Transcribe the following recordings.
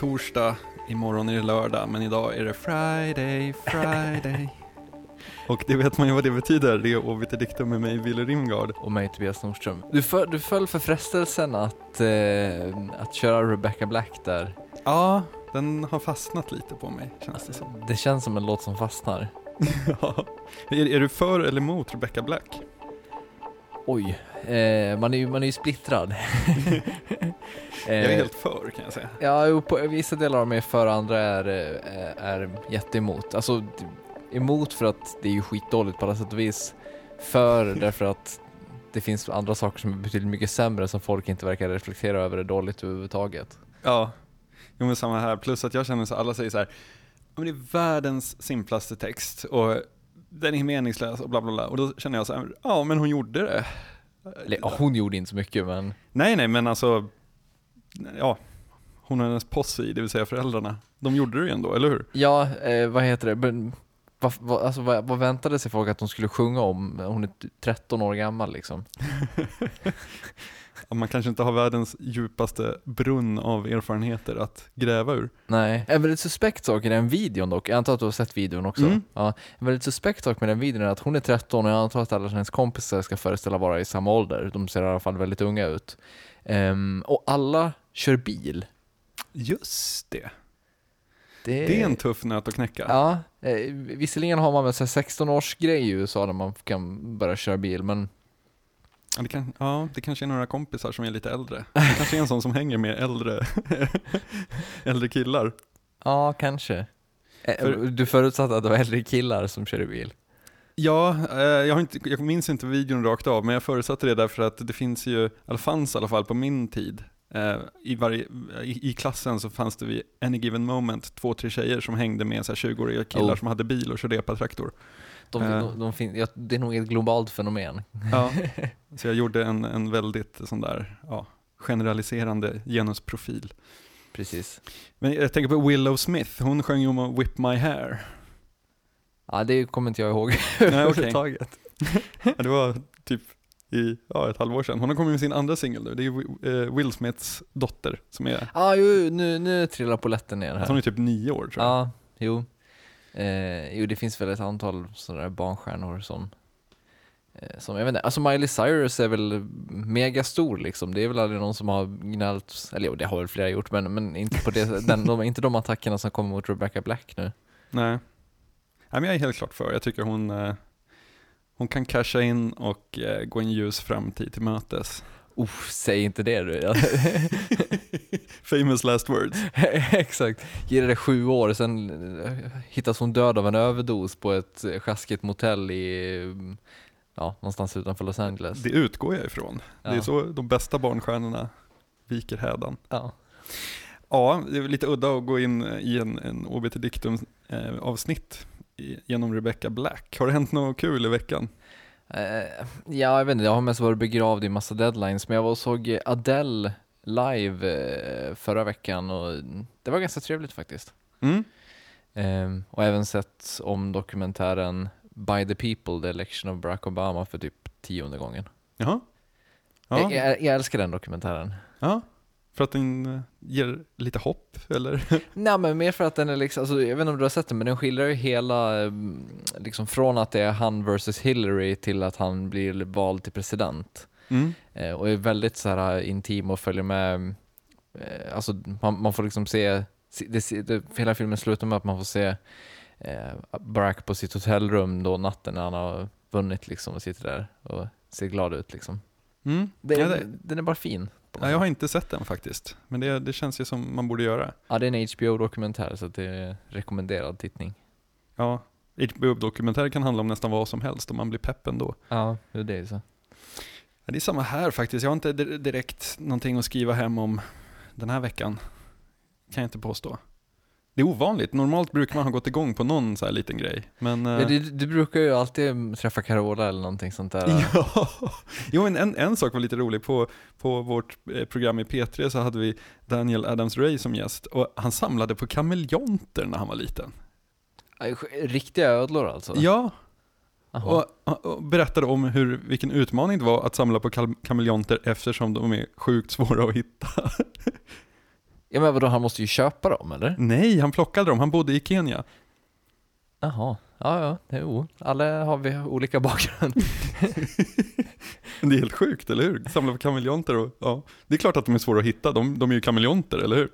torsdag, imorgon är det lördag, men idag är det Friday, Friday. Och det vet man ju vad det betyder, det är Obit Dictum med mig, Wille Rimgard. Och mig Tobias Nordström. Du, för, du föll för frestelsen att, eh, att köra Rebecca Black där. Ja, den har fastnat lite på mig, känns det som. Det känns som en låt som fastnar. ja. är, är du för eller emot Rebecca Black? Oj, eh, man är ju man är ju splittrad. jag är helt för kan jag säga. Ja, på vissa delar av mig är för, andra är, är, är jätteemot. Alltså, emot för att det är ju skitdåligt på alla sätt och vis. För därför att det finns andra saker som är betydligt mycket sämre som folk inte verkar reflektera över är dåligt överhuvudtaget. Ja, jo men samma här. Plus att jag känner så alla säger så här, men det är världens simplaste text och den är meningslös och bla bla bla. Och då känner jag så här, ja men hon gjorde det. Eller ja, hon gjorde inte så mycket men... Nej nej men alltså, ja, hon och hennes posse, det vill säga föräldrarna, de gjorde det ju ändå, eller hur? Ja, eh, vad heter det? Vad, vad, alltså, vad, vad väntade sig folk att hon skulle sjunga om? Hon är 13 år gammal liksom. man kanske inte har världens djupaste brunn av erfarenheter att gräva ur. Nej, en väldigt suspekt sak i den videon dock, jag antar att du har sett videon också. Mm. Ja, en väldigt suspekt sak med den videon är att hon är 13 och jag antar att alla hennes kompisar ska föreställa vara i samma ålder. De ser i alla fall väldigt unga ut. Um, och alla kör bil. Just det. Det... det är en tuff nöt att knäcka. Ja, eh, visserligen har man väl 16-års grej i USA där man kan börja köra bil, men Ja det, kan, ja, det kanske är några kompisar som är lite äldre. Det kanske är en sån som hänger med äldre, äldre killar. Ja, kanske. Eh, För, du förutsatte att det var äldre killar som körde bil? Ja, eh, jag, inte, jag minns inte videon rakt av, men jag förutsatte det därför att det finns ju, eller fanns i alla fall på min tid, i, varje, i, i, klassen så fanns det vid any given moment två, tre tjejer som hängde med 20-åriga killar oh. som hade bil och körde epatraktor. De, uh, de, de fin- ja, det är nog ett globalt fenomen. Ja, så jag gjorde en, en väldigt sån där, ja, generaliserande genusprofil. Precis. Men jag tänker på Willow Smith, hon sjöng ju om Whip My Hair. Ja, det kommer inte jag ihåg överhuvudtaget. ja, det var typ i ja, ett halvår sedan. Hon har kommit med sin andra singel nu. Det är eh, Will Smiths dotter som är... Ja, ah, jo, nu, nu trillar polletten ner här. Hon är typ nio år tror jag. Ja, jo. Eh, jo, det finns väl ett antal sådana där barnstjärnor som, eh, som, jag vet inte, alltså Miley Cyrus är väl megastor liksom. Det är väl aldrig någon som har gnällt, eller jo, det har väl flera gjort, men, men inte på det, den, de, inte de attackerna som kommer mot Rebecca Black nu. Nej. Nej, men jag är helt klart för. Jag tycker hon, eh, hon kan casha in och eh, gå en ljus framtid till mötes. Uff, säg inte det du. Famous last words. Exakt. Ge det sju år, sen eh, hittas hon död av en överdos på ett sjaskigt motell i, ja, någonstans utanför Los Angeles. Det utgår jag ifrån. Ja. Det är så de bästa barnstjärnorna viker hädan. Ja. Ja, det är lite udda att gå in i en, en OBT Dictum eh, avsnitt genom Rebecca Black. Har det hänt något kul i veckan? Uh, ja, jag vet inte, jag har mest varit begravd i massa deadlines, men jag var och såg Adele live uh, förra veckan och det var ganska trevligt faktiskt. Mm. Uh, och även sett om dokumentären By the People, The Election of Barack Obama för typ tionde gången. Jaha. Ja. Jag, jag, jag älskar den dokumentären. Ja. För att den eh, ger lite hopp, eller? Nej, men mer för att den är liksom, alltså, jag vet inte om du har sett den, men den skildrar ju hela, mm, liksom från att det är han versus Hillary till att han blir vald till president. Mm. Eh, och är väldigt så här eh, intim och följer med, eh, alltså man, man, får liksom se, det, det, hela filmen slutar med att man får se eh, Barack på sitt hotellrum då natten när han har vunnit liksom och sitter där och ser glad ut liksom. Mm. Det, ja, det, den är bara fin. Ja, jag har inte sett den faktiskt, men det, det känns ju som man borde göra. Ja, det är en HBO-dokumentär så det är rekommenderad tittning. Ja, HBO-dokumentärer kan handla om nästan vad som helst och man blir pepp ändå. Ja, det är så. Ja, det är samma här faktiskt. Jag har inte direkt någonting att skriva hem om den här veckan. Kan jag inte påstå. Det är ovanligt. Normalt brukar man ha gått igång på någon så här liten grej. Men, ja, du, du, brukar ju alltid träffa Carola eller någonting sånt där. Ja, jo, en, en sak var lite rolig. På, på vårt eh, program i P3 så hade vi Daniel Adams-Ray som gäst och han samlade på kameleonter när han var liten. Riktiga ödlor alltså? Ja. Och, och, berättade om hur, vilken utmaning det var att samla på kameleonter eftersom de är sjukt svåra att hitta. Ja men vadå, han måste ju köpa dem eller? Nej, han plockade dem. Han bodde i Kenya. Jaha, ja ja, jo. Alla har vi olika bakgrund. Det är helt sjukt, eller hur? Samla på kameleonter och ja. Det är klart att de är svåra att hitta. De, de är ju kameleonter, eller hur?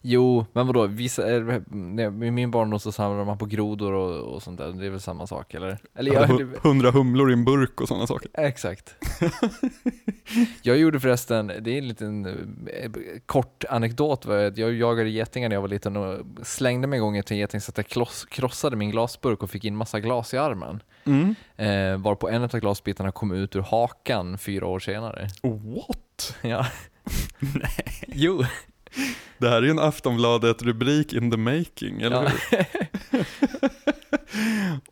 Jo, men vadå, vissa, i min barndom så samlar man på grodor och, och sånt där, det är väl samma sak eller? eller Ja, jag, hu- Hundra humlor i en burk och sådana saker. Exakt. jag gjorde förresten, det är en liten eh, kort anekdot, jag jagade getingar när jag var liten och slängde mig en gång till en geting så att jag kloss, krossade min glasburk och fick in massa glas i armen. Mm. Eh, varpå en av glasbitarna kom ut ur hakan fyra år senare. What? Ja. Nej. Jo. Det här är ju en Aftonbladet-rubrik in the making, eller Ja. hur?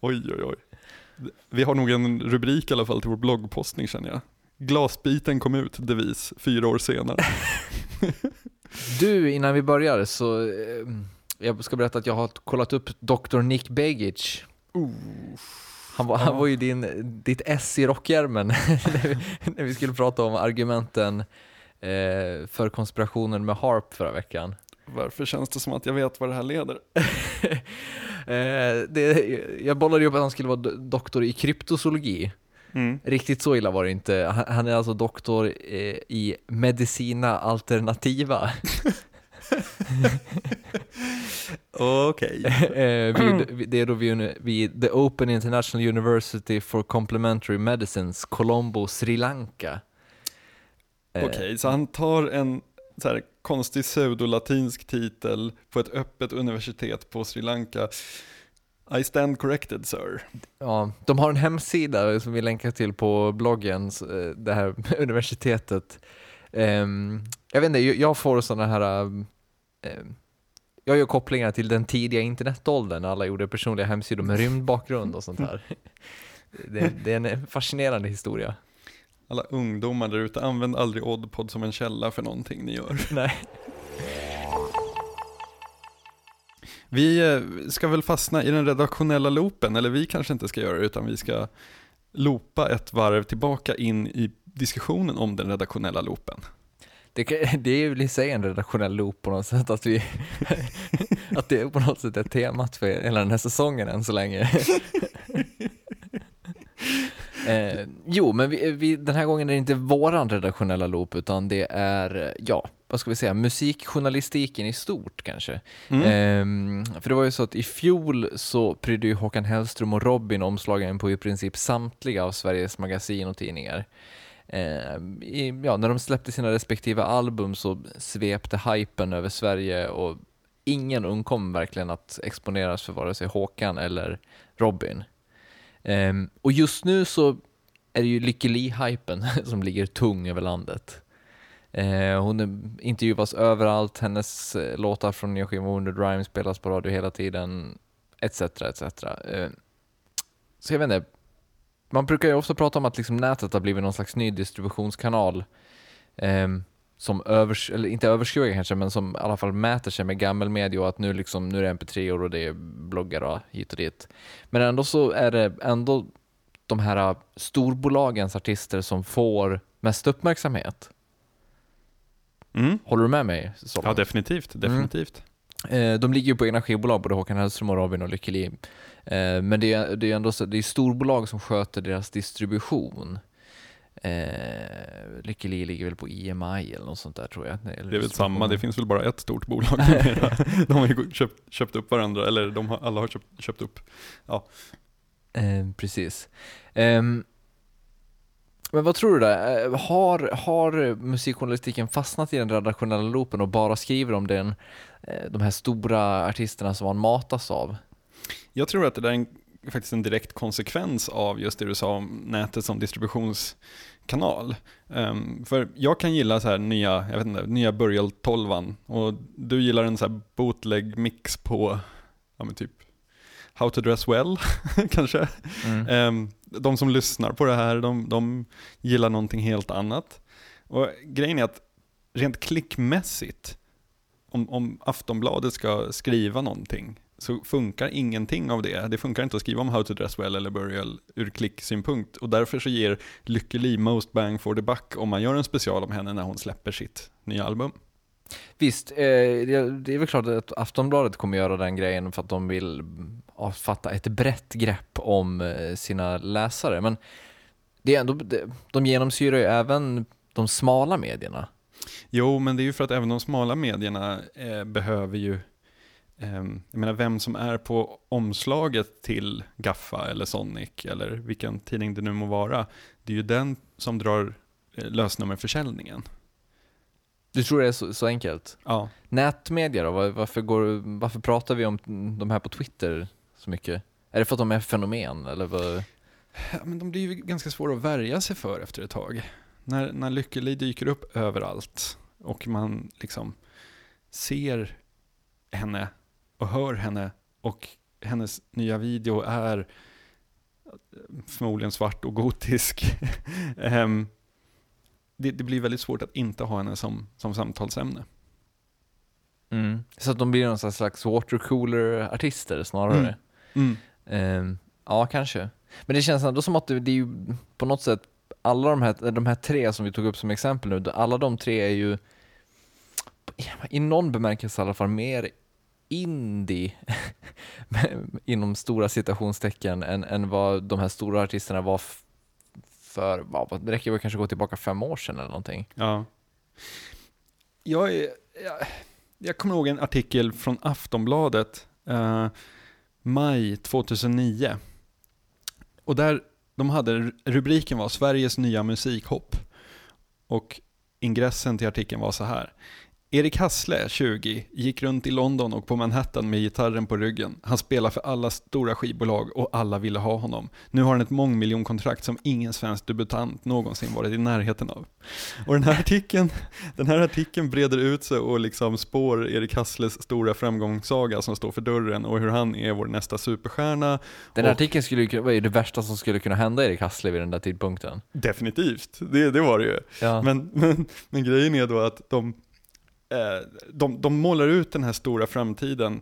oj, oj, oj. Vi har nog en rubrik i alla fall till vår bloggpostning känner jag. Glasbiten kom ut, devis, fyra år senare. Du, innan vi börjar så eh, jag ska berätta att jag har kollat upp Dr. Nick Begich. Han var, han var ju din, ditt S i rockhjälmen när, vi, när vi skulle prata om argumenten eh, för konspirationen med Harp förra veckan. Varför känns det som att jag vet vad det här leder? Eh, det, jag bollade ju upp att han skulle vara do- doktor i kryptozoologi. Mm. Riktigt så illa var det inte. Han, är alltså doktor eh, i medicina alternativa. Okej. eh, vid, det är då vid, vid The Open International University for Complementary Medicines, Colombo, Sri Lanka. Eh, Okej, så han tar en så här, konstig pseudolatinsk titel på ett öppet universitet på Sri Lanka. I stand corrected sir. Ja, de har en hemsida som vi länkar till på bloggen, eh, det här universitetet. Ehm, jag vet inte, jag- får sådana här, ehm, jag gör kopplingar till den tidiga internetåldern när alla gjorde personliga hemsidor med rymdbakgrund och sånt här. Det, det är en fascinerande historia. Alla ungdomar där ute, använd aldrig Oddpod som en källa för någonting ni gör. Nej. Vi eh, ska väl fastna i den redaktionella loopen, eller vi kanske inte ska göra det, utan vi ska loopa ett varv tillbaka in i diskussionen om den redaktionella loopen. Det, det är väl i sig en redaktionell loop på något sätt, att, vi, att det på något sätt är temat för hela den här säsongen än så länge. eh, jo, men vi, vi, den här gången är det inte våran redaktionella loop, utan det är, ja, vad ska vi säga, musikjournalistiken i stort kanske. Mm. Ehm, för det var ju så att i fjol så prydde ju Håkan Hellström och Robin omslagen på i princip samtliga av Sveriges magasin och tidningar. Ehm, i, ja, när de släppte sina respektive album så svepte hypen över Sverige och ingen undkom verkligen att exponeras för vare sig Håkan eller Robin. Ehm, och just nu så är det ju Lykke Li-hypen som ligger tung över landet. Eh, hon intervjuas överallt, hennes eh, låtar från nya skivan Wounded Rhyme spelas på radio hela tiden, etc. etc. Eh, så jag vet inte, man brukar ju ofta prata om att liksom nätet har blivit någon slags ny distributionskanal ehm, som övers eller inte överskuggar kanske, men som i alla fall mäter sig med gammelmedia och att nu, liksom, nu är det mp3 och det är bloggar och hit och dit. Men ändå så är det ändå de här storbolagens artister som får mest uppmärksamhet. Mm. Håller du med mig? så Ja, definitivt. definitivt. Eh, de ligger ju på egna skivbolag, både Håkan Hellström och Robin och Lykke Li. Eh, men det är, det är ändå så, det är storbolag som sköter deras distribution. Eh, Lykke Li ligger väl på EMI eller något sånt där tror jag. Eller Det är väl samma, det finns väl bara ett stort bolag. De har ju köpt, köpt upp varandra, eller de har, alla har köpt, köpt upp. Eh, precis. Ehm, men vad tror du där? Eh, har, har musikjournalistiken fastnat i den redaktionella loopen och bara skriver om den, eh, de här stora artisterna som man matas av? Jag tror att det där är en, faktiskt en direkt konsekvens av just det du sa om nätet som distributionskanal. Um, för jag kan gilla så här nya, jag vet inte, nya Burial 12 och du gillar en så här bootleg mix på, ja men typ How to dress well, kanske. Mm. Ehm, de som lyssnar på det här, de, de gillar någonting helt annat. Och grejen är att rent klickmässigt, om, om Aftonbladet ska skriva någonting, så funkar ingenting av det. Det funkar inte att skriva om How to dress well eller Burial ur klicksynpunkt. Och därför så ger Lykke Li most bang for the buck om man gör en special om henne när hon släpper sitt nya album. Visst, eh, det är väl klart att Aftonbladet kommer göra den grejen för att de vill fatta ett brett grepp om eh, sina läsare. Men det är ändå, de genomsyrar ju även de smala medierna. Jo, men det är ju för att även de smala medierna eh, behöver ju, ehm, jag menar vem som är på omslaget till Gaffa eller Sonic eller vilken tidning det nu må vara, det är ju den som drar eh, lösnummerförsäljningen. Du tror det är så, så enkelt? Ja. Nätmedia då? Var- Varför, går, varför pratar vi om de här på Twitter så mycket? Är det för att de är fenomen eller vad? Ja, men de blir ju ganska svåra att värja sig för efter ett tag. När, när Lykkeli dyker upp överallt och man liksom ser henne och hör henne och hennes nya video är förmodligen svart och gotisk. Ehm, det, det blir väldigt svårt att inte ha henne som, som samtalsämne. Mm. Så att de blir någon slags watercooler-artister snarare? Mm. Ehm, ja, kanske. Men det känns ändå som att det, det är ju på något sätt, alla de här, de här tre som vi tog upp som exempel nu, alla de tre är ju i någon bemärkelse i alla fall mer indie inom stora citationstecken än, än vad de här stora artisterna var för, det räcker väl kanske gå tillbaka fem år sedan eller någonting. Ja. Jag, är, jag, jag kommer ihåg en artikel från Aftonbladet, eh, maj 2009. Och där de hade, rubriken var Sveriges nya musikhopp. Och ingressen till artikeln var så här. Erik Hassle, 20, gick runt i London och på Manhattan med gitarren på ryggen. Han spelar för alla stora skivbolag och alla ville ha honom. Nu har han ett mångmiljonkontrakt som ingen svensk debutant någonsin varit i närheten av. Och den här artikeln, den här artikeln breder ut sig och liksom spår Erik Hassles stora framgångssaga som står för dörren och hur han är vår nästa superstjärna. Den här Och- artikeln skulle var ju det värsta som skulle kunna hända Erik Hassle vid den där tidpunkten. Definitivt, det, det var det ju. Ja. Men, men, men grejen är då att de, de, de målar ut den här stora framtiden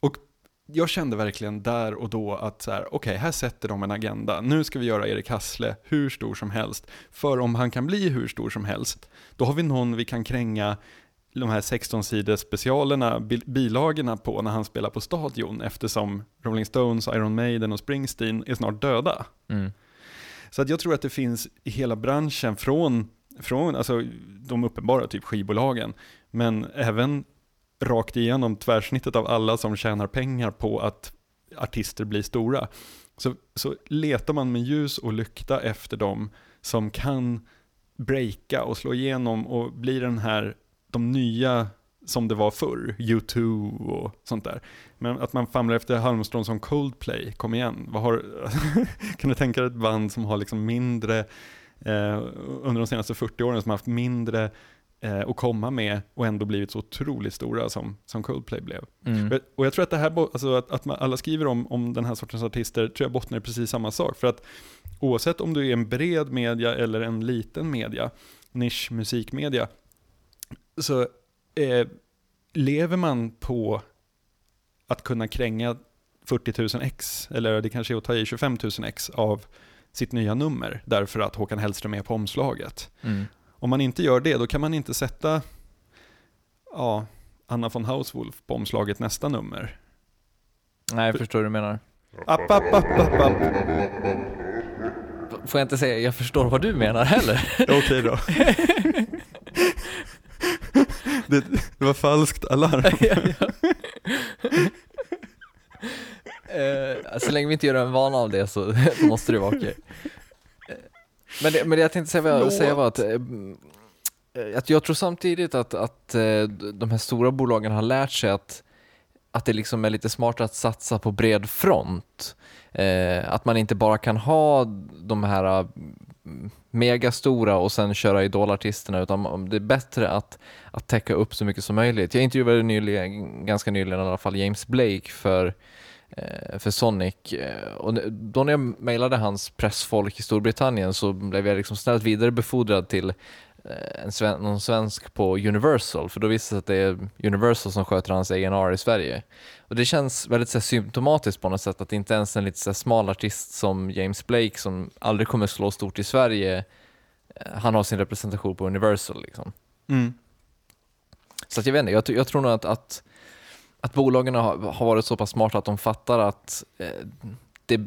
och jag kände verkligen där och då att så här, okej, här sätter de en agenda. Nu ska vi göra Erik Hassle hur stor som helst. För om han kan bli hur stor som helst, då har vi någon vi kan kränga de här 16-sidors specialerna, bil- bilagorna på när han spelar på Stadion eftersom Rolling Stones, Iron Maiden och Springsteen är snart döda. Mm. Så att jag tror att det finns i hela branschen från, från alltså, de uppenbara typ skivbolagen, men även rakt igenom tvärsnittet av alla som tjänar pengar på att artister blir stora. Så, så letar man med ljus och lykta efter dem som kan breaka och slå igenom och bli den här, de nya som det var förr, U2 och sånt där. Men att man famlar efter halmstrån som Coldplay, kom igen. Vad har, kan du tänka dig ett band som har liksom mindre, eh, under de senaste 40 åren, som har haft mindre eh, att komma med och ändå blivit så otroligt stora som, som Coldplay blev. Mm. Och- jag tror att det här, alltså att, att man, alla skriver om, om den här sortens artister, tror jag bottnar i precis samma sak. För att oavsett om du är en bred media eller en liten media, nisch musikmedia, så eh, lever man på att kunna kränga 40 000 ex, eller det kanske är att ta i 25 000 ex av sitt nya nummer, därför att Håkan Hellström är på omslaget. Mm. Om man inte gör det, då kan man inte sätta ja, Anna von Hauswolf på omslaget nästa nummer. Nej, jag förstår hur du menar. App, app, app, app, app. Får jag inte säga jag förstår vad du menar heller? Okej då. Det, det var falskt alarm. Eh, så länge vi inte gör en vana av det så så måste det vara okej. Eh, Men det, men det jag tänkte säga, säga var att, eh, att jag tror samtidigt att, att eh, de här stora bolagen har lärt sig att, att det liksom är lite smartare att satsa på bred front. Eh, att man inte bara kan ha de här megastora och sen köra idolartisterna utan det är bättre att, att täcka upp så mycket som möjligt. Jag intervjuade nyligen, ganska nyligen i alla fall James Blake för eh, för Sonic. eh, Och då när jag mejlade hans pressfolk i Storbritannien så blev jag liksom snällt vidarebefordrad till eh, en sven någon svensk på Universal, för då visste det att det är Universal som sköter hans A&R i Sverige. Och det känns väldigt så här, symptomatiskt på något sätt att inte ens en lite så här, smal artist som James Blake som aldrig kommer slå stort i Sverige, eh, han har sin representation på Universal liksom. Mm. Så att jag vet inte, jag, jag tror nog att, att, att bolagen har, har varit så pass smarta att de fattar att eh, det,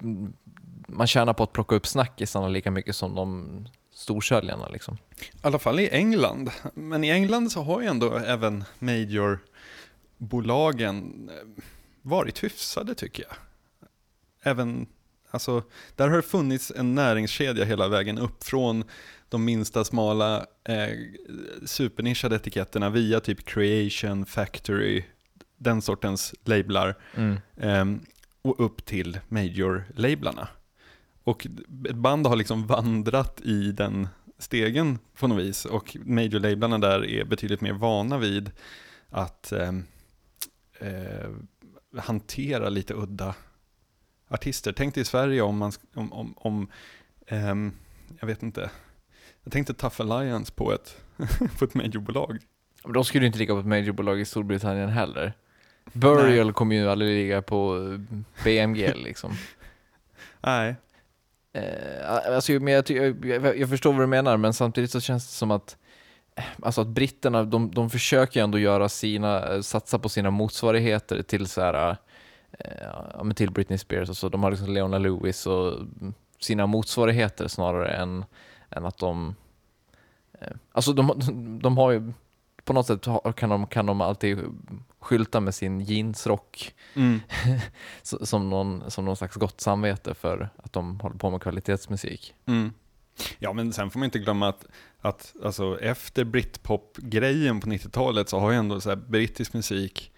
man tjänar på att plocka upp snackisarna lika mycket som de storsäljarna. Liksom. I alla fall i England. Men i England så har ju ändå även majorbolagen eh, varit hyfsade tycker jag. Även, alltså, där har det funnits en näringskedja hela vägen upp från de minsta smala eh, supernischade etiketterna via typ creation, factory, den sortens lablar. Mm. Eh, och upp till major-lablarna. Och ett band har liksom vandrat i den stegen på något vis och major-lablarna där är betydligt mer vana vid att eh, eh, hantera lite udda artister. Tänk dig i Sverige om man, om, om, om ehm, jag vet inte, jag tänkte Tough Alliance på ett, på ett majorbolag. Men de skulle ju inte ligga på ett majorbolag i Storbritannien heller. Burial Nej. kommer ju aldrig ligga på eh, BMG liksom. Nej, Eh, alltså, men jag, jag, jag, förstår vad du menar, men samtidigt så känns det som att eh, Alltså att britterna, de, de försöker ändå göra sina, eh, satsa på sina motsvarigheter till så här, eh, till Britney Spears och så. De har liksom Leona Lewis och mm, sina motsvarigheter snarare än, än att de... Eh, alltså de, de har ju, på något sätt kan de, kan de alltid skylta med sin jeansrock mm. som någon, som någon slags gott samvete för att de håller på med kvalitetsmusik. Mm. Ja, men sen får man inte glömma att, att alltså, efter britpop-grejen på 90-talet så har ju ändå så brittisk musik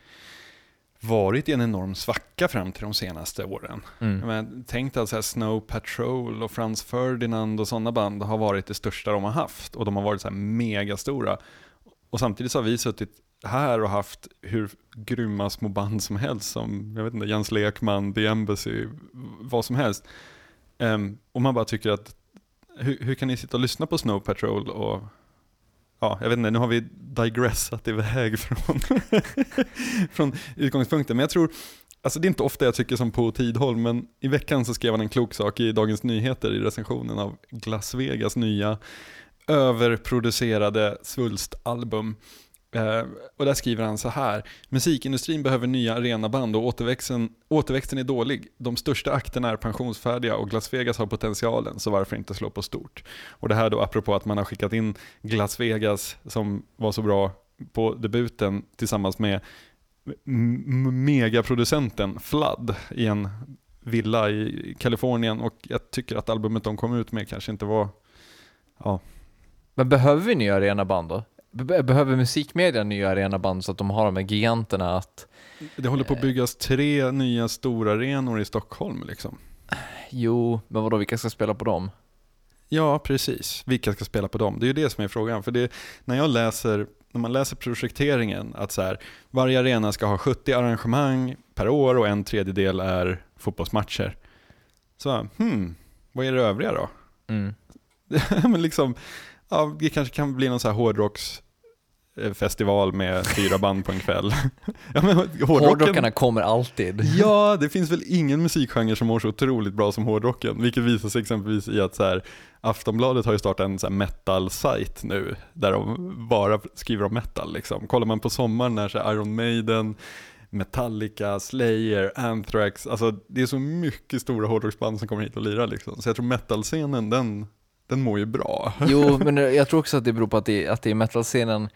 varit i en enorm svacka fram till de senaste åren. Mm. Menar, tänk dig att så här Snow Patrol och Franz Ferdinand och sådana band har varit det största de har haft och de har varit så här megastora. Och samtidigt så har vi suttit här och haft hur grymma små band som helst som, jag vet inte, Jens Lekman, The Embassy, vad som helst. Um, och man bara tycker att, hur, hur kan ni sitta och lyssna på Snow Patrol och Ja, jag vet inte, nu har vi digressat iväg från, från utgångspunkten. Men jag tror, alltså det är inte ofta jag tycker som på Tidholm, men i veckan så skrev han en klok sak i Dagens Nyheter i recensionen av Las Vegas nya överproducerade svulstalbum. Eh, och där skriver han så här. Musikindustrin behöver nya arenaband och återväxten, återväxten är dålig. De största akterna är pensionsfärdiga och Las Vegas har potentialen, så varför inte slå på stort? Och det här då apropå att man har skickat in Las Vegas som var så bra på debuten tillsammans med m- megaproducenten Flood i en villa i Kalifornien och jag tycker att albumet de kom ut med kanske inte var Ja, men behöver vi nya arenaband då? Be- behöver musikmedia nya arenaband så att de har de här giganterna att det håller på att byggas tre nya stora arenor i Stockholm liksom. jo, men vadå, vilka ska spela på dem? Ja, precis. Vilka ska spela på dem? Det är ju det som är frågan. För det, när jag läser, när man läser projekteringen, att så här, varje arena ska ha 70 arrangemang per år och en tredjedel är fotbollsmatcher. Så, hmm, vad är det övriga då? Mm. men liksom, ja, det kanske kan bli någon så här hårdrocksfestival med fyra band på en kväll. ja, men hårdrocken, Hårdrockarna kommer alltid. Ja, det finns väl ingen musikgenre som mår så otroligt bra som hårdrocken. Vilket visar sig exempelvis i att så här, Aftonbladet har ju startat en så här metal-sajt nu, där de bara skriver om metal. Liksom. Kollar man på sommaren när så här Iron Maiden, Metallica, Slayer, Anthrax, alltså det är så mycket stora hårdrocksband som kommer hit och lirar. Liksom. Så jag tror metal-scenen, den, den mår ju bra. Jo, men jag tror också att det beror på att det, att det i metalscenen,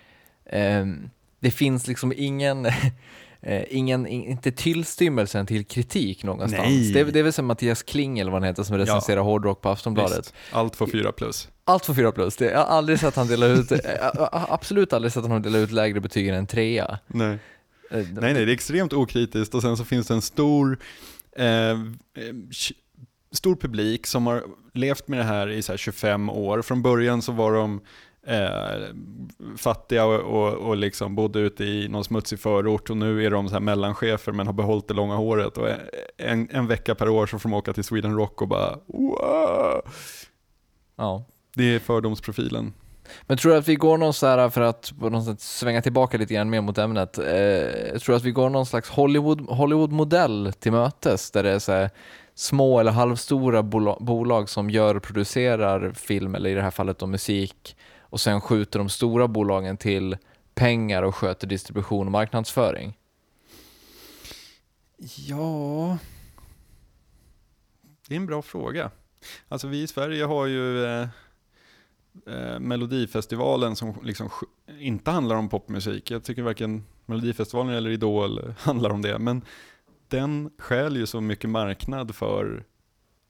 ehm, det finns liksom ingen, eh, ingen, in- inte tillstymmelsen till kritik någonstans. Nej. Det, det är väl som Mattias Kling eller vad han heter som recenserar hårdrock på Aftonbladet. Visst, allt får fyra plus. Allt får fyra plus. Det, jag har aldrig sett han dela ut, eh, absolut aldrig sett honom dela ut lägre betyg än en trea. Nej. Eh, Nej, nej, det är extremt okritiskt och sen så finns det en stor, eh, eh, stor publik som har levt med det här i så här 25 år. Från början så var de eh, fattiga och, och, och liksom bodde ute i någon smutsig förort och nu är de så här mellanchefer men har behållit det långa håret och en, en vecka per år så får de åka till Sweden Rock och bara wow. Ja. Det är fördomsprofilen. Men tror du att vi går någon så här, för att på något sätt svänga tillbaka lite grann mer mot ämnet, eh, tror du att vi går någon slags Hollywood, Hollywood-modell till mötes där det är så här, små eller halvstora bola- bolag som gör och producerar film, eller i det här fallet då musik, och sen skjuter de stora bolagen till pengar och sköter distribution och marknadsföring? Ja, det är en bra fråga. Alltså vi i Sverige har ju eh, eh, Melodifestivalen som liksom inte handlar om popmusik. Jag tycker varken Melodifestivalen eller Idol handlar om det. Men den skäl ju så mycket marknad för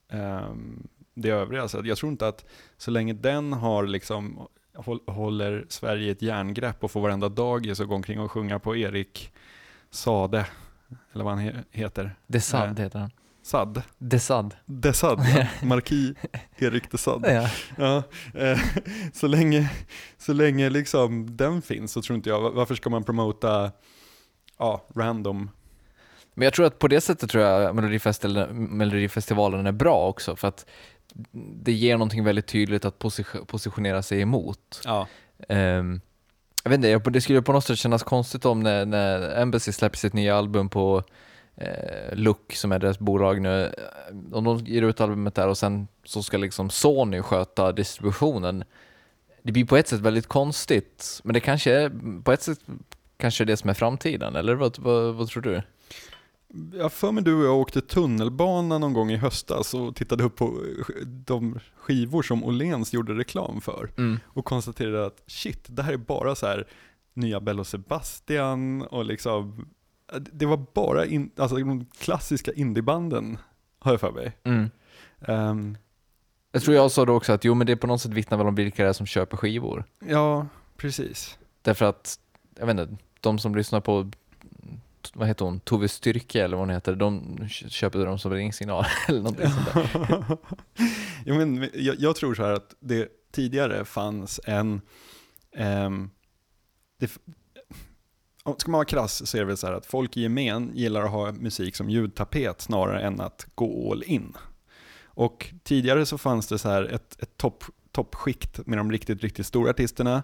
ehm, det övriga. Så jag tror inte att så länge den har liksom håller Sverige i ett järngrepp och får varenda dagis att gå omkring och sjunga på Erik Sade, eller vad han he, heter. Det Sade heter han. Sad. Desad. Desad, Marquis Erik Desad. Ja. Ja, eh, så länge, så länge liksom den finns så tror inte jag, varför ska man promota ja, random? Men jag tror att på det sättet tror jag Melodifestivalen, är bra också för att det ger någonting väldigt tydligt att position, positionera sig emot. Ja. Ehm, jag vet inte, det skulle på något sätt kännas konstigt om när, när Embassy släpper sitt nya album på eh, Look som är deras bolag nu, om de ger ut albumet där och sen så ska liksom Sony sköta distributionen. Det blir på ett sätt väldigt konstigt, men det kanske är på ett sätt kanske det som är framtiden, eller vad, vad, vad tror du? Jag för mig du och jag åkte tunnelbana någon gång i höstas och tittade upp på de skivor som Åhléns gjorde reklam för Mm. och konstaterade att shit, det här är bara så här nya Bello Sebastian och liksom det var bara in, alltså de klassiska indiebanden har jag för mig. Mm. Ehm, Jag tror jag sa då också att jo men det på något sätt vittnar väl om vilka det är som köper skivor. ja, precis. Därför att, jag vet inte, de som lyssnar på, vad heter hon, Tove Styrke eller vad hon heter, de köper dem som ringsignal eller någonting sånt där. ja, men, jag, jag tror så här att det tidigare fanns en, ehm, det, ska man vara krass så är det väl så här att folk i gemen gillar att ha musik som ljudtapet snarare än att gå all in. Och tidigare så fanns det så här ett, ett topp, toppskikt med de riktigt, riktigt stora artisterna.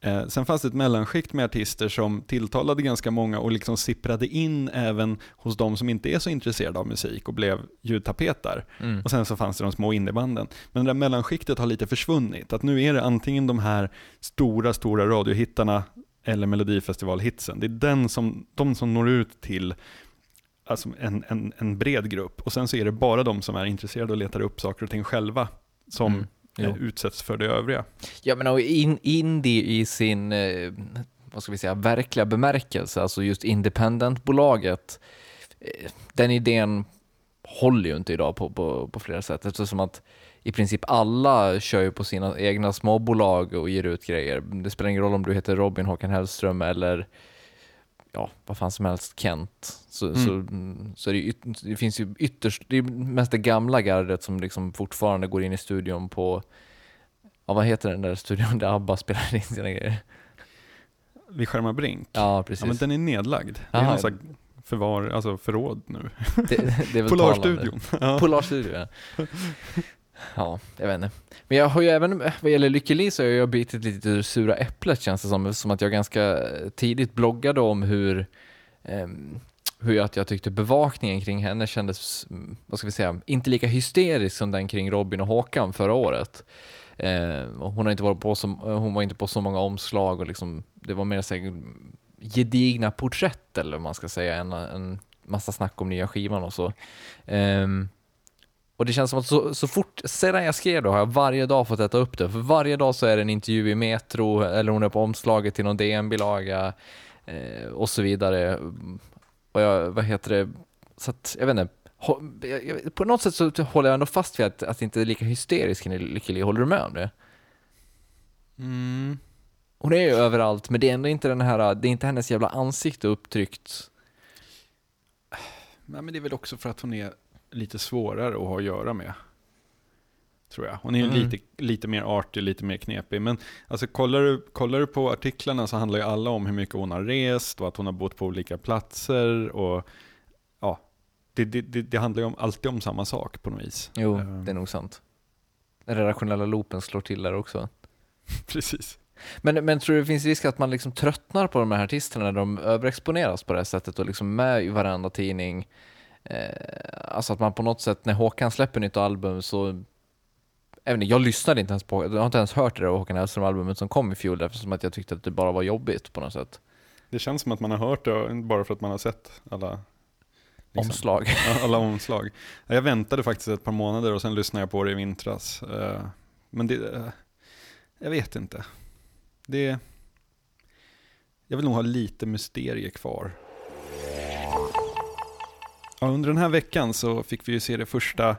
Eh, sen fanns det ett mellanskikt med artister som tilltalade ganska många och liksom sipprade in även hos de som inte är så intresserade av musik och blev ljudtapetar. Mm. Och sen så fanns det de små indiebanden. Men det där mellanskiktet har lite försvunnit. Att nu är det antingen de här stora, stora radiohittarna eller Melodifestivalhitsen. Det är den som, de som når ut till alltså en, en, en bred grupp. Och sen så är det bara de som är intresserade och letar upp saker och ting själva som Mm. Jo. eh, utsätts för det övriga. Ja men och in, indie i sin, eh, vad ska vi säga, verkliga bemärkelse, alltså just independentbolaget, eh, den idén håller ju inte idag på, på, på flera sätt eftersom att i princip alla kör ju på sina egna småbolag och ger ut grejer. Det spelar ingen roll om du heter Robin Håkan Hellström eller ja, vad fan som helst, Kent. Så, Mm. så, så det, det finns ju ytterst, det är mest det gamla gardet som liksom fortfarande går in i studion på Ja, vad heter den där studion där ABBA spelar in sina grejer? Vid Skärmar Brink. Ja, precis. Ja, men den är nedlagd. Det är slags förvar, alltså förråd nu. det, det Polarstudion. Ja. Polarstudion, ja. Ja, jag vet inte. Men jag har ju även, eh, vad gäller Lykke Li så har jag bitit lite ur sura äpplet känns det som, som att jag ganska eh, tidigt bloggade om hur, eh, hur att jag tyckte bevakningen kring henne kändes, mm, vad ska vi säga, inte lika hysterisk som den kring Robin och Håkan förra året. Eh, hon, har inte varit på så, eh, hon var inte på så många omslag och liksom, det var mer så här, mm, gedigna porträtt eller vad man ska säga, än en massa snack om nya skivan och så. Eh, och det känns som att så, så fort, sedan jag skrev då har jag varje dag fått äta upp det. För varje dag så är det en intervju i Metro, eller hon är på omslaget till någon DN-bilaga eh, och så vidare. Och jag, vad heter det, så att, jag vet inte. På något sätt så håller jag ändå fast vid att, att det inte är lika hysteriskt kring Lykke Li. Håller du med om det? Mm. Hon är ju överallt, men det är ändå inte den här, det är inte hennes jävla ansikte upptryckt. Nej, men det är väl också för att hon är lite svårare att ha att göra med. Tror jag. Hon är Mm. lite, lite mer artig, lite mer knepig. Men alltså, kollar, du, kollar du på artiklarna så handlar ju alla om hur mycket hon har rest och att hon har bott på olika platser. Och ja, det, det, det, det handlar ju om, alltid om samma sak på något vis. Jo, Ehm. det är nog sant. Den redaktionella loopen slår till där också. Precis. Men, men tror du det finns risk att man liksom tröttnar på de här artisterna när de överexponeras på det här sättet och liksom med i varenda tidning? Eh, alltså att man på något sätt, när Håkan släpper nytt album så inte, jag lyssnade inte ens på, jag har inte ens hört det där Håkan Hellström-albumet som kom i fjol eftersom att jag tyckte att det bara var jobbigt på något sätt. Det känns som att man har hört det bara för att man har sett alla liksom, Omslag. alla omslag. Jag väntade faktiskt ett par månader och sen lyssnade jag på det i vintras. Eh, Men det, eh, jag vet inte. Det, jag vill nog ha lite mysterie kvar. Ja, under den här veckan så fick vi ju se det första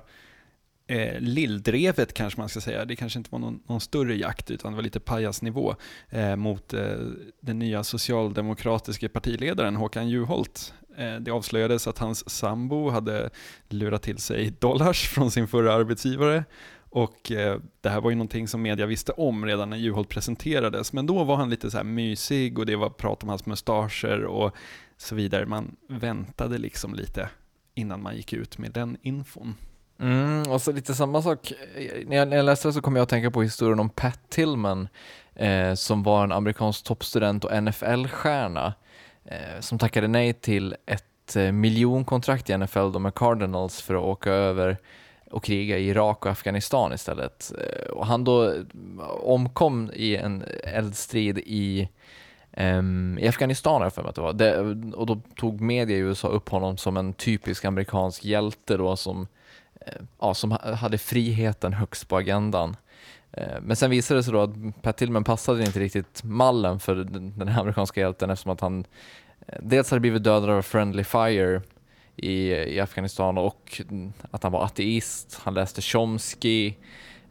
eh, lilldrevet kanske man ska säga. Det kanske inte var någon, någon större jakt utan det var lite pajasnivå eh, mot eh, den nya socialdemokratiska partiledaren Håkan Juholt. Eh, det avslöjades att hans sambo hade lurat till sig dollars från sin förra arbetsgivare och eh, det här var ju någonting som media visste om redan när Juholt presenterades, men då var han lite så här mysig och det var prat om hans mustascher och så vidare. Man väntade liksom lite innan man gick ut med den infon. Mm, och så lite samma sak, när jag, när jag läste det så kom jag att tänka på historien om Pat Tillman eh, som var en amerikansk toppstudent och NFL-stjärna eh, som tackade nej till ett eh, miljonkontrakt i NFL med Cardinals för att åka över och kriga i Irak och Afghanistan istället. Eh, och han då omkom i en eldstrid i Um, I Afghanistan har jag för mig att det var. Det, och då tog media i USA upp honom som en typisk amerikansk hjälte då som, uh, ja, som hade friheten högst på agendan. Uh, men sen visade det sig då att Pat Tillman passade inte riktigt mallen för den, den här amerikanska hjälten eftersom att han uh, dels hade blivit dödad av Friendly Fire i, i Afghanistan och att han var ateist, han läste Chomsky,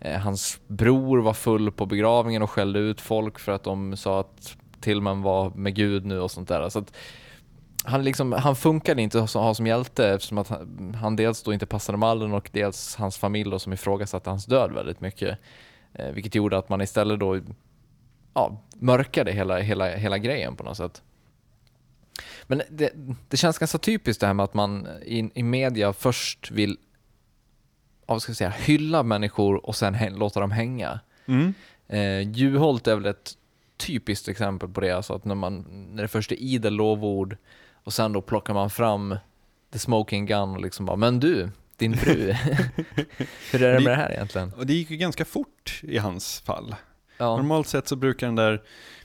eh, hans bror var full på begravningen och skällde ut folk för att de sa att Tillman var med Gud nu och sånt där. Så att han, liksom, han funkade inte att ha som hjälte eftersom att han, han dels då inte passade mallen och dels hans familj då som ifrågasatte hans död väldigt mycket. Eh, vilket gjorde att man istället då ja, mörkade hela, hela, hela grejen på något sätt. Men det, det känns ganska typiskt det här med att man i, i media först vill vad ska jag säga, hylla människor och sen låta dem hänga. Mm. Eh, Juholt är väl ett typiskt exempel på det, alltså att när, man, när det först är idel lovord och sen då plockar man fram the smoking gun och liksom bara, men du, din fru, hur är det med det här egentligen? Och det gick ju ganska fort i hans fall. Ja. Normalt sett så brukar den där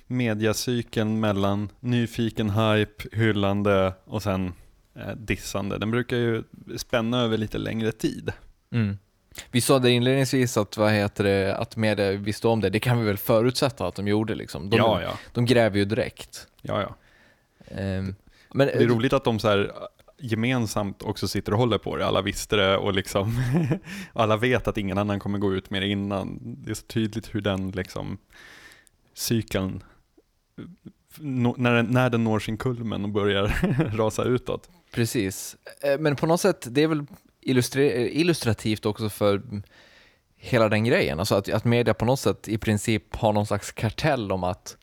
mediacykeln mellan nyfiken hype, hyllande och sen eh, dissande, den brukar ju spänna över lite längre tid. Mm. Vi sa det inledningsvis att, vad heter det, att media visste om det, det kan vi väl förutsätta att de gjorde liksom. De, ja, ja. de gräver ju direkt. ja, ja. Ehm, men, Det är roligt att de så här gemensamt också sitter och håller på det. Alla visste det och liksom alla vet att ingen annan kommer gå ut med det innan. Det är så tydligt hur den liksom cykeln, när den, när den når sin kulmen och börjar rasa utåt. Precis. Eh, Men på något sätt, det är väl illustrativt också för hela den grejen. Alltså att, att media på något sätt i princip har någon slags kartell om att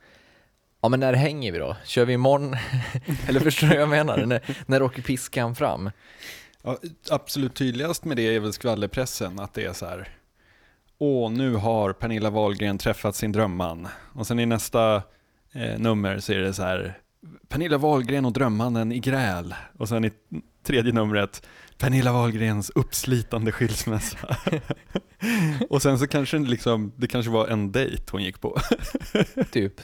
ja men när hänger vi då? Kör vi imorgon? Eller förstår du vad jag menar? när, när åker piskan fram? Ja, absolut tydligast med det är väl skvallerpressen, att det är så här Åh, nu har Pernilla Wahlgren träffat sin drömman. Och sen i nästa eh, nummer så är det så här Pernilla Wahlgren och drömmannen i gräl. Och sen i tredje numret Pernilla Wahlgrens uppslitande skilsmässa. och sen så kanske liksom, det kanske var en dejt hon gick på. Typ.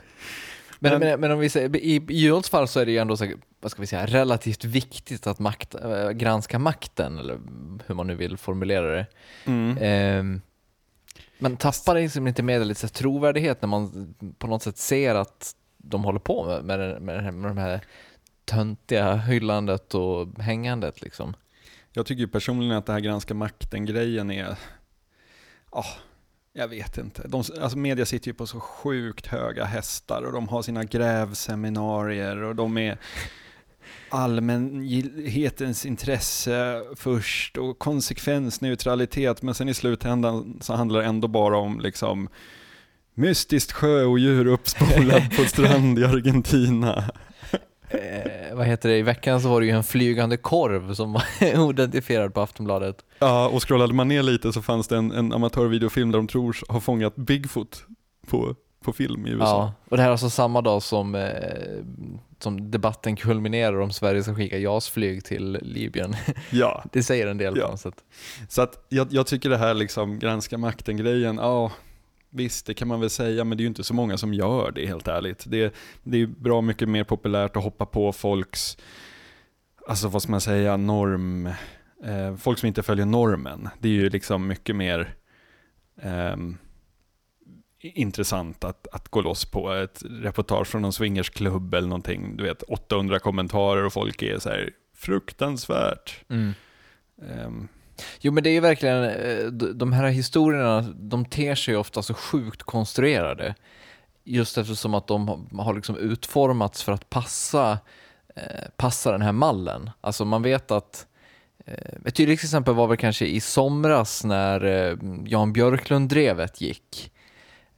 Men, Men- men, om vi säger, i i Juholts fall så är det ju ändå så, vad ska vi säga, relativt viktigt att makt, äh, granska makten, eller hur man nu vill formulera det. Mm. Ehm, men tappar det liksom inte med lite trovärdighet när man på något sätt ser att de håller på med, med, med, med de här töntiga hyllandet och hängandet liksom? Jag tycker ju personligen att det här granska makten-grejen är, ja, jag vet inte. De, alltså media sitter ju på så sjukt höga hästar och de har sina grävseminarier och de är allmänhetens intresse först och konsekvensneutralitet men sen i slutändan så handlar det ändå bara om liksom mystiskt sjöodjur uppspolad på strand i Argentina. Eh, vad heter det, i veckan så var det ju en flygande korv som var oidentifierad på Aftonbladet. Ja, och scrollade man ner lite så fanns det en, en amatörvideofilm där de tror har fångat Bigfoot på, på film i USA. Ja, och det här är alltså samma dag som, eh, som debatten kulminerar om Sverige ska skicka JAS-flyg till Libyen. Ja. Det säger en del Ja. på något sätt. Så att jag, jag tycker det här liksom granska makten-grejen, ja visst det kan man väl säga men det är ju inte så många som gör det helt ärligt. Det, det är bra mycket mer populärt att hoppa på folks, alltså vad ska man säga, norm, eh, folk som inte följer normen. Det är ju liksom mycket mer ehm, intressant att, att gå loss på ett reportage från någon swingersklubb eller någonting, du vet 800 kommentarer och folk är så här fruktansvärt. Mm. Ehm, Jo men det är ju verkligen, eh, de här historierna, de ter sig ofta så sjukt konstruerade. Just eftersom att de har- liksom utformats för att passa, eh, passa den här mallen. Alltså man vet att, eh, ett tydligt exempel var väl kanske i somras när Jan Björklund-drevet gick.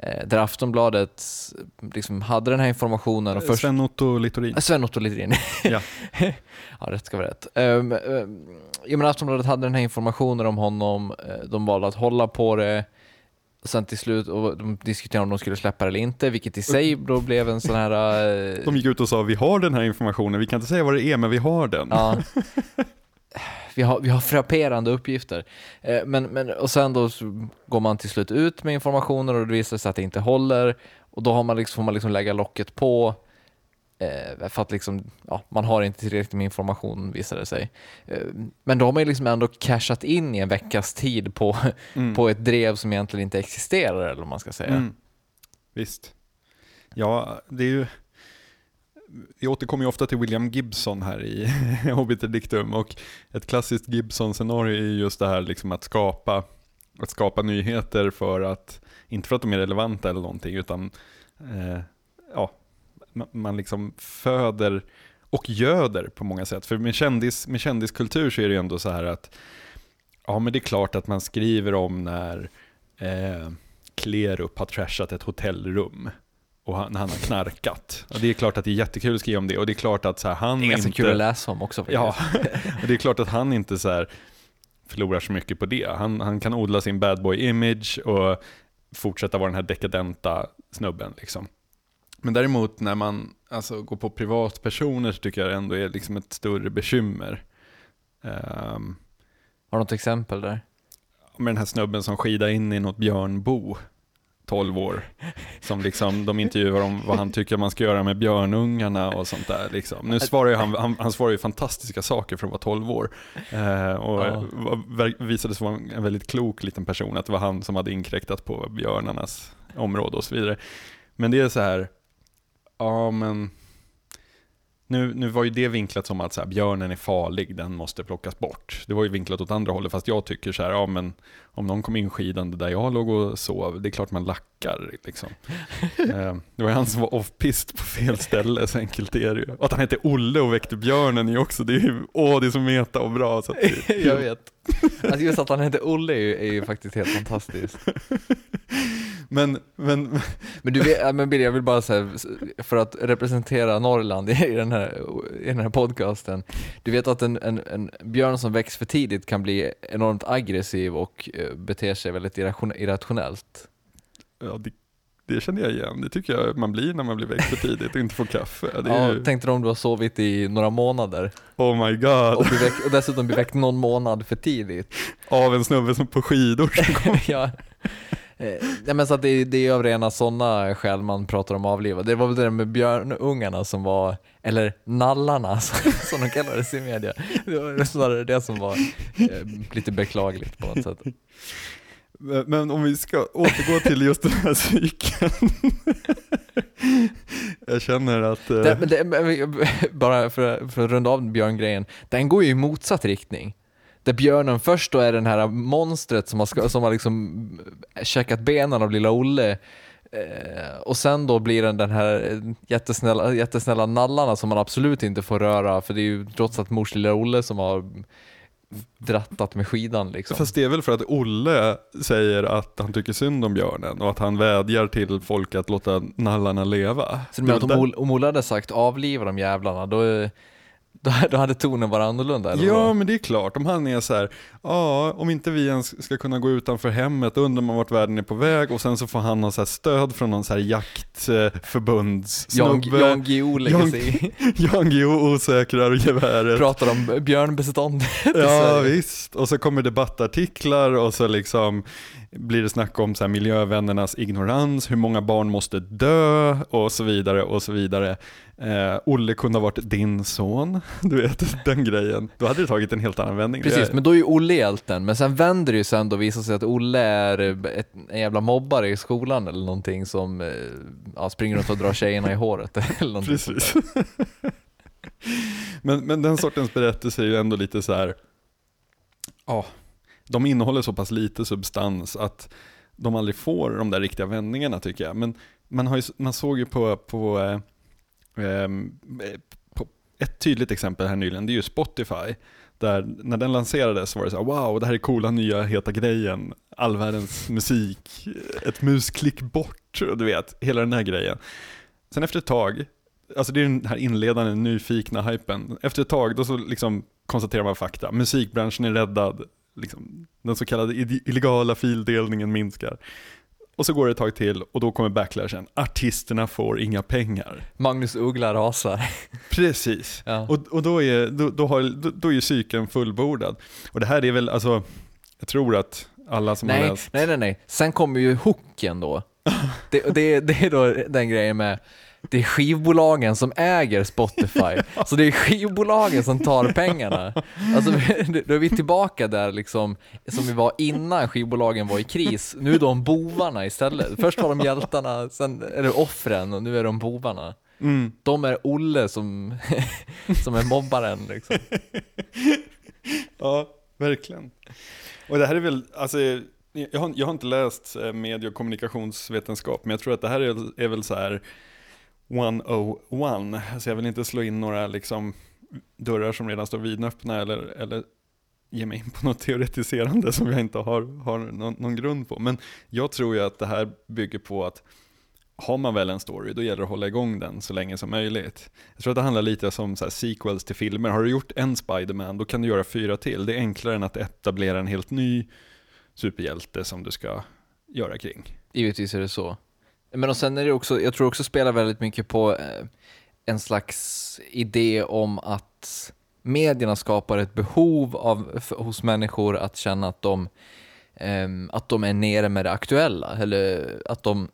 Eh, där Aftonbladet liksom hade den här informationen och först... Sven-Otto Littorin. Äh, Sven-Otto Littorin. Ja. ja, rätt ska vara rätt. Um, um, menar Aftonbladet hade den här informationen om honom, eh, de valde att hålla på det, sen till slut, och de diskuterade om de skulle släppa det eller inte, vilket i sig då blev en sån här... eh, De gick ut och sa vi har den här informationen, vi kan inte säga vad det är men vi har den. Ja. Vi har, vi har frapperande uppgifter. Eh, Men, men, och sen då går man till slut ut med informationen och det visar sig att det inte håller. Och då har man liksom, får man liksom lägga locket på. Eh, för att liksom, ja, man har inte tillräckligt med information visar det sig. Eh, men då har man liksom ändå cashat in i en veckas tid på, Mm. på ett drev som egentligen inte existerar eller vad man ska säga. Mm. Visst. Ja, det är ju... Vi återkommer ju ofta till William Gibson här i Obiter Dictum och ett klassiskt Gibson-scenario är just det här liksom att skapa, att skapa nyheter för att, inte för att de är relevanta eller någonting, utan eh, ja, man liksom föder och göder på många sätt. För med, kändis, med kändiskultur så är det ju ändå så här att, ja men det är klart att man skriver om när eh, Klerup har trashat ett hotellrum och han, han har knarkat. Och det är klart att det är jättekul att skriva om det och det är klart att så här, han Det är ganska inte... kul att läsa om också. Ja, och det är klart att han inte så här förlorar så mycket på det. Han, han kan odla sin bad boy image och fortsätta vara den här dekadenta snubben liksom. Men däremot när man alltså, går på privatpersoner så tycker jag det ändå är liksom ett större bekymmer. Ehm, Har du något exempel där? med den här snubben som skidar in i något björnbo, 12 år. Som liksom, de intervjuar om vad han tycker man ska göra med björnungarna och sånt där. Liksom. Nu svarar han, han, han svarar ju fantastiska saker för att vara 12 år. Eh, och Ja. var- visade sig vara en- en väldigt klok liten person, att det var han som hade inkräktat på björnarnas område och så vidare. Men det är så här, ja men, nu, nu var ju det vinklat som att så här, björnen är farlig, den måste plockas bort. Det var ju vinklat åt andra hållet, fast jag tycker så här, ja men om någon kom inskidande där jag låg och sov, det är klart man lackar liksom. Eh, det var ju han som var off-pist på fel ställe, så enkelt är det ju. Och att han hette Olle och väckte björnen är också, det är ju, åh det är så meta och bra. Så jag vet. Alltså just att han heter Olle är ju, är ju faktiskt helt fantastiskt. Men, men, Men du vet, men Billy, jag vill bara säga, för att representera Norrland i den här, i den här podcasten. Du vet att en, en, en björn som väcks för tidigt kan bli enormt aggressiv och eh, beter sig väldigt irration, irrationellt. ja, det, det känner jag igen. Det tycker jag man blir när man blir väckt för tidigt och inte får kaffe. Det Ja, ju, tänkte du om du har sovit i några månader oh my god, och, blir väck, och dessutom blir väckt någon månad för tidigt. av en snubbe som på skidor. ja. Eh, men så att det, är- det är av rena sådana skäl man pratar om avliva. Det var väl det där med björnungarna som var, eller nallarna som de kallades i media. Det var snarare det som var eh, lite beklagligt på något sätt. Men- om vi ska återgå till just den här cykeln. jag känner att... eh, Det, det, bara för, för att runda av björngrejen, den går ju i motsatt riktning. Där björnen först då är den här monstret som har, som har liksom käkat benen av lilla Olle eh, och sen då blir den den här jättesnälla, jättesnälla nallarna som man absolut inte får röra för det är ju trots allt mors lilla Olle som har drattat med skidan liksom. Fast det är väl för att Olle säger att han tycker synd om björnen och att han vädjar till folk att låta nallarna leva. Så du menar att om, om Olle hade sagt avliva de jävlarna, då, är- Då, hade tonen varit annorlunda eller Ja, vadå? men det är klart. Om han är så här, ja, om inte vi ens ska kunna gå utanför hemmet, då undrar man vart världen är på väg och sen så får han ha så här stöd från någon så här jaktförbunds Jan, Guillou lägger sig. Jan Guillou osäkrar geväret. pratar om björnbeståndet Ja visst, och så kommer debattartiklar och så liksom blir det snack om så här miljövännernas ignorans, hur många barn måste dö och så vidare och så vidare. Eh, Olle kunde ha varit din son, du vet den grejen. Då hade det tagit en helt annan vändning. Precis, men då är ju Olle hjälten. Men sen vänder det ju sen då visar sig att Olle är eh, ett, en jävla mobbare i skolan eller någonting som eh, ja, springer runt och drar tjejerna i håret eller Precis. men, men den sortens berättelser är ju ändå lite så här, ja, de innehåller så pass lite substans att de aldrig får de där riktiga vändningarna tycker jag. Men man, har ju, man såg ju på, på, eh, ehm, eh, på ett tydligt exempel här nyligen, det är ju Spotify. Där, när den lanserades var det så här, wow, det här är coola nya heta grejen, all världens musik, ett musklick bort, du vet, hela den här grejen. Sen efter ett tag, alltså det är den här inledande nyfikna hypen, efter ett tag då så liksom konstaterar man fakta, musikbranschen är räddad, liksom, den så kallade illegala fildelningen minskar. Och så går det ett tag till och då kommer backlashen, artisterna får inga pengar. Magnus Uggla rasar. Precis. Ja. Och, och då, är, då, då, har, då, då är ju cykeln fullbordad. Och det här är väl, alltså, jag tror att alla som har Nej, läst... nej, nej, nej. Sen kommer ju hooken då. Det, det, det är då den grejen med det är skivbolagen som äger Spotify, så det är skivbolagen som tar pengarna. Alltså, då är vi tillbaka där liksom, som vi var innan skivbolagen var i kris. Nu är de bovarna istället. Först var de hjältarna, sen är det offren och nu är de bovarna. Mm. De är Olle som, som är mobbaren liksom. Ja, verkligen. Och det här är väl, alltså, jag har, jag har inte läst eh, medie och kommunikationsvetenskap, men jag tror att det här är, är väl så här 101. Alltså jag vill inte slå in några liksom, dörrar som redan står vidöppna eller, eller ge mig in på något teoretiserande som jag inte har, har någon, någon grund på. Men jag tror ju att det här bygger på att har man väl en story, då gäller det att hålla igång den så länge som möjligt. Jag tror att det handlar lite som så här sequels till filmer. Har du gjort en Spider-Man, då kan du göra fyra till. Det är enklare än att etablera en helt ny superhjälte som du ska göra kring. Givetvis är det så. Men och sen är det också, jag tror också spelar väldigt mycket på eh, en slags idé om att medierna skapar ett behov av, f- hos människor att känna att de, ehm, att de är nere med det aktuella, eller att de,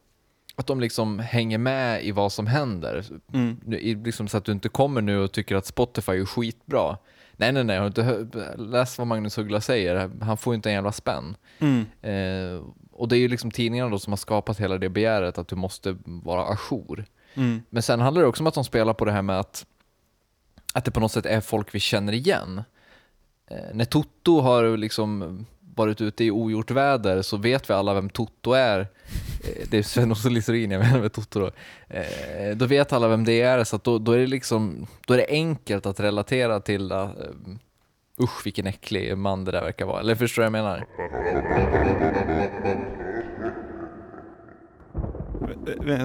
att de liksom hänger med i vad som händer. Mm. Liksom så att du inte kommer nu och tycker att Spotify är skitbra. Nej, nej, nej, har inte läst vad Magnus Uggla säger? Han får inte en jävla spänn. Mm. Eh, och det är ju liksom tidningarna då som har skapat hela det begäret att du måste vara ajour. Mm. Men sen handlar det också om att de spelar på det här med att, att det på något sätt är folk vi känner igen. Eh, när Toto har liksom varit ute i ogjort väder så vet vi alla vem Toto är. Eh, det är Sven-Otto Littorin, jag menar med Toto då. Eh, då vet alla vem det är, så då, då, är det liksom, då är det enkelt att relatera till uh, usch vilken äcklig man det där verkar vara. Eller förstår du vad jag menar?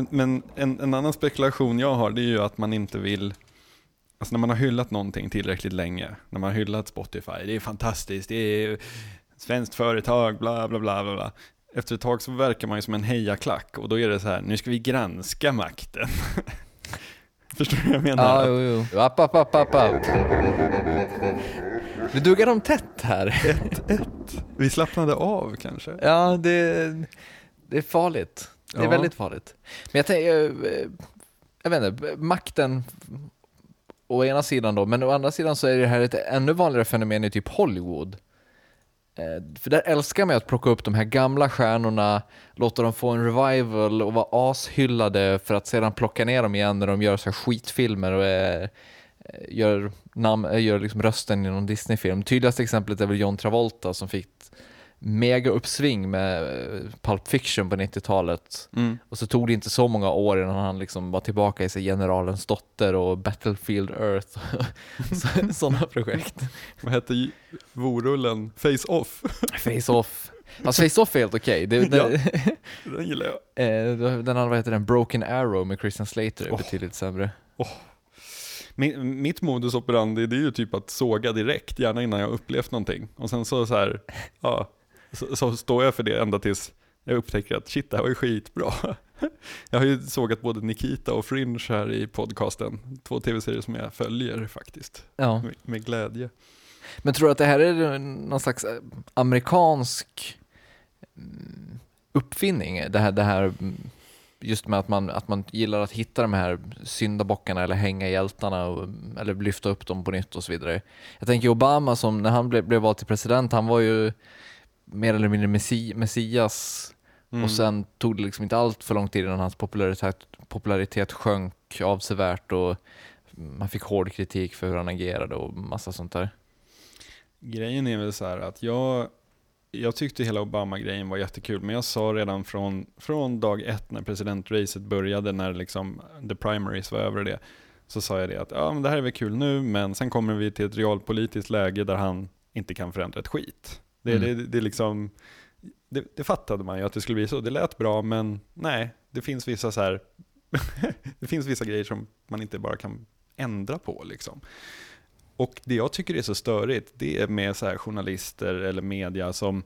Men, en, en annan spekulation jag har, det är ju att man inte vill Alltså när man har hyllat någonting tillräckligt länge, när man har hyllat Spotify, det är fantastiskt, det är svenskt företag, bla bla bla bla bla. Efter ett tag så verkar man ju som en hejaklack och då är det så här, nu ska vi granska makten. Förstår du vad jag menar? Ja, jo, jo. App, app, app, app, app. Nu duggar de tätt här. Vi slappnade av kanske? Ja, det, det är farligt. Det är Ja. väldigt farligt. Men jag tänker, eh, jag vet inte, makten å ena sidan då, men å andra sidan så är det här ett ännu vanligare fenomen i typ Hollywood. Eh, För där älskar man att plocka upp de här gamla stjärnorna, låta dem få en revival och vara ashyllade för att sedan plocka ner dem igen när de gör så här skitfilmer och eh, gör, nam- eh, gör liksom rösten i någon Disney-film. Tydligaste exemplet är väl John Travolta som fick mega uppsving med eh, Pulp Fiction på 90-talet. Mm. Och så tog det inte så många år innan han liksom var tillbaka i sig Generalens dotter och Battlefield Earth. Så- Sådana projekt. Vad hette vorullen? Face Off? Face-Off. Fast Face-Off är helt okej. Det- det- Den gillar jag. eh, Den andra, vad heter den? Broken Arrow med Christian Slater är Oh. betydligt sämre. Min, mitt modus operandi det är ju typ att såga direkt, gärna innan jag upplevt någonting. Och sen så, så här, ja, så, så står jag för det ända tills jag upptäcker att shit, det här var ju skitbra. Jag har ju sågat både Nikita och Fringe här i podcasten. Två tv-serier som jag följer faktiskt. Ja. Med, med glädje. Men tror du att det här är någon slags eh, amerikansk mm, uppfinning? Det här, det här mm, just med att man, att man gillar att hitta de här syndabockarna eller hänga hjältarna och, eller lyfta upp dem på nytt och så vidare. Jag tänker Obama som när han blev, blev vald till president, han var ju mer eller mindre messi, messias Mm. och sen tog det liksom inte allt för lång tid innan hans popularitet, popularitet sjönk avsevärt och man fick hård kritik för hur han agerade och massa sånt där. Grejen är väl så här att jag, jag tyckte hela Obama-grejen var jättekul, men jag sa redan från, från dag ett när presidentracet började, när liksom the primaries var över det, så sa jag det att ja, men det här är väl kul nu, men sen kommer vi till ett realpolitiskt läge där han inte kan förändra ett skit. Det, Mm. det, det, liksom, det, det fattade man ju att det skulle bli så. Det lät bra, men nej, det finns vissa så här det finns vissa grejer som man inte bara kan ändra på. Liksom. Och det jag tycker är så störigt, det är med så journalister eller media som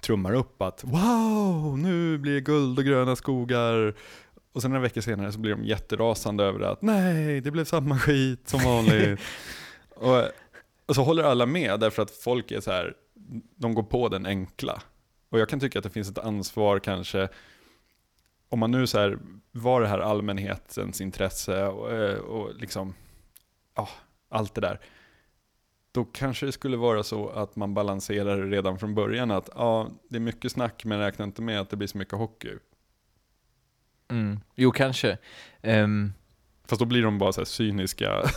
trummar upp att wow, nu blir det guld och gröna skogar. Och sen några veckor senare så blir de jätterasande över att nej, det blev samma skit som vanligt. och, och så håller alla med därför att folk är så här, de går på den enkla. Och jag kan tycka att det finns ett ansvar kanske, om man nu så här, var det här allmänhetens intresse och, eh, och liksom, ja, allt det där. Då kanske det skulle vara så att man balanserar redan från början att ja, det är mycket snack men räkna inte med att det blir så mycket hockey. Mm. Jo, kanske. Ehm, Fast då blir de bara så cyniska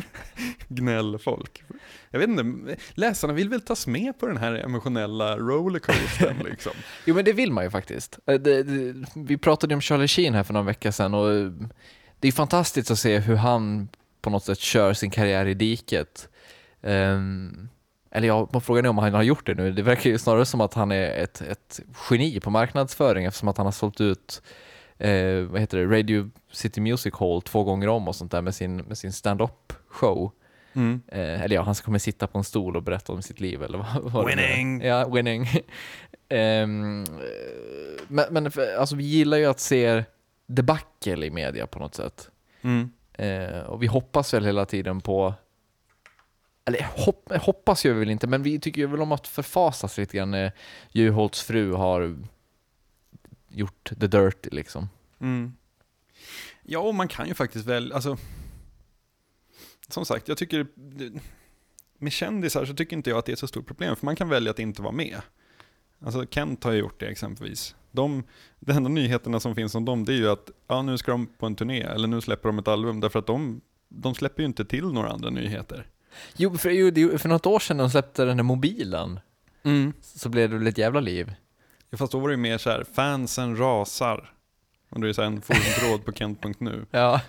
gnällfolk. Jag vet inte, läsarna vill väl tas med på den här emotionella rollercoastern liksom. Jo men det vill man ju faktiskt. Eh, Det, det, vi pratade om Charlie Sheen här för någon vecka sedan och eh, det är fantastiskt att se hur han på något sätt kör sin karriär i diket. Ehm, eller ja, frågan är om han har gjort det nu. Det verkar ju snarare som att han är ett, ett geni på marknadsföring eftersom att han har sålt ut eh, vad heter det, Radio City Music Hall två gånger om och sånt där med sin, med sin stand-up show. Mm. Eh, eller ja, han kommer sitta på en stol och berätta om sitt liv eller vad, vad. Winning! Ja, winning. Eh, men men alltså, vi gillar ju att se debacle i media på något sätt. Mm. Eh, och vi hoppas väl hela tiden på eller hopp, hoppas gör vi väl inte, men vi tycker väl om att förfasas lite grann när Juholts fru har gjort the dirty liksom. Mm. Ja, och man kan ju faktiskt väl, alltså, som sagt, jag tycker, med kändisar så tycker inte jag att det är ett så stort problem, för man kan välja att inte vara med. Alltså Kent har ju gjort det exempelvis. De, de enda nyheterna som finns om dem, det är ju att ja, nu ska de på en turné, eller nu släpper de ett album, därför att de, de släpper ju inte till några andra nyheter. Jo, för, jo, för något år sedan när de släppte den där mobilen så blev det väl ett jävla liv. Ja, fast då var det ju mer så här, fansen rasar. Och då är så här en forumtråd på kent.nu. Ja.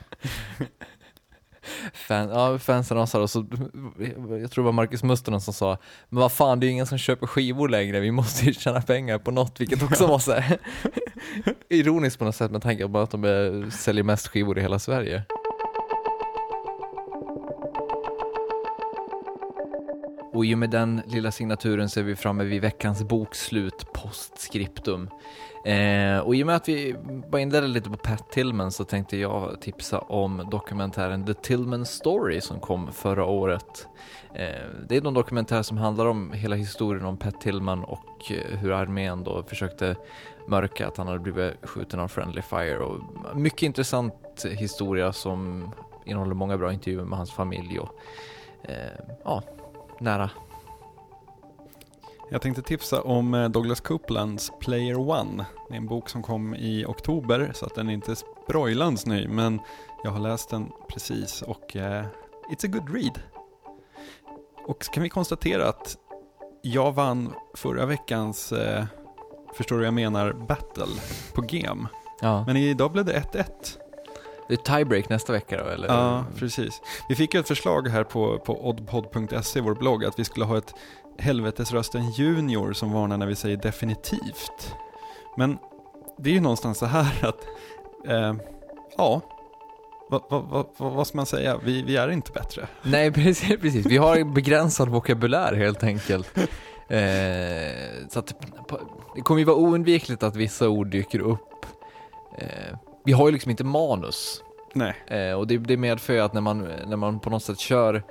Fan, ja, fansen rasar och så, jag tror det var Marcus Mustonen som sa, men vad fan det är ju ingen som köper skivor längre, vi måste ju tjäna pengar på något, vilket också var så här, ironiskt på något sätt med tanke på att de säljer mest skivor i hela Sverige. Och i och med den lilla signaturen så är vi framme vid veckans bokslut postskriptum. Eh, och i och med att vi bara inledde lite på Pat Tillman så tänkte jag tipsa om dokumentären The Tillman Story som kom förra året. Eh, det är en dokumentär som handlar om hela historien om Pat Tillman och eh, hur armén då försökte mörka att han hade blivit skjuten av Friendly Fire. Och mycket intressant historia som innehåller många bra intervjuer med hans familj och eh, ja, nära. Jag tänkte tipsa om eh, Douglas Copelands Player One. Det är en bok som kom i oktober så att den är inte sproilans ny men jag har läst den precis och eh, it's a good read. Och så kan vi konstatera att jag vann förra veckans, eh, förstår du vad jag menar, battle på game. Ja. Men idag blev det 1-1. Det är tiebreak nästa vecka då eller? Ja, precis. Vi fick ju ett förslag här på, på oddpod.se, vår blogg, att vi skulle ha ett Helvetesrösten Junior som varnar när vi säger definitivt. Men det är ju någonstans så här att, eh, ja, vad, vad, vad, vad ska man säga? Vi, vi är inte bättre. Nej, precis, precis. Vi har begränsad vokabulär helt enkelt. Eh, så att, det kommer ju vara oundvikligt att vissa ord dyker upp. Eh, vi har ju liksom inte manus. Nej. Eh, och det, det medför ju att när man, när man på något sätt kör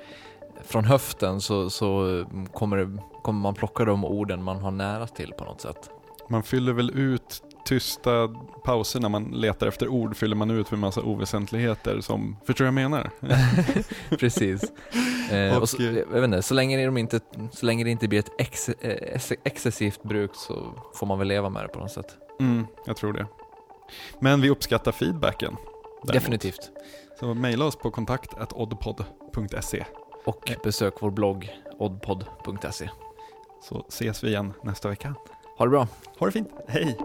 från höften så, så kommer, det, kommer man plocka de orden man har nära till på något sätt. Man fyller väl ut tysta pauser när man letar efter ord fyller man ut med massa oväsentligheter som, förstår jag menar? Precis. Eh, och så, jag vet inte, så, länge de inte, så länge det inte blir ett ex, eh, excessivt bruk så får man väl leva med det på något sätt. Mm, jag tror det. Men vi uppskattar feedbacken. Däremot. Definitivt. Så mejla oss på kontakt.oddpod.se Och besök vår blogg oddpod.se Så ses vi igen nästa vecka. Ha det bra. Ha det fint. Hej!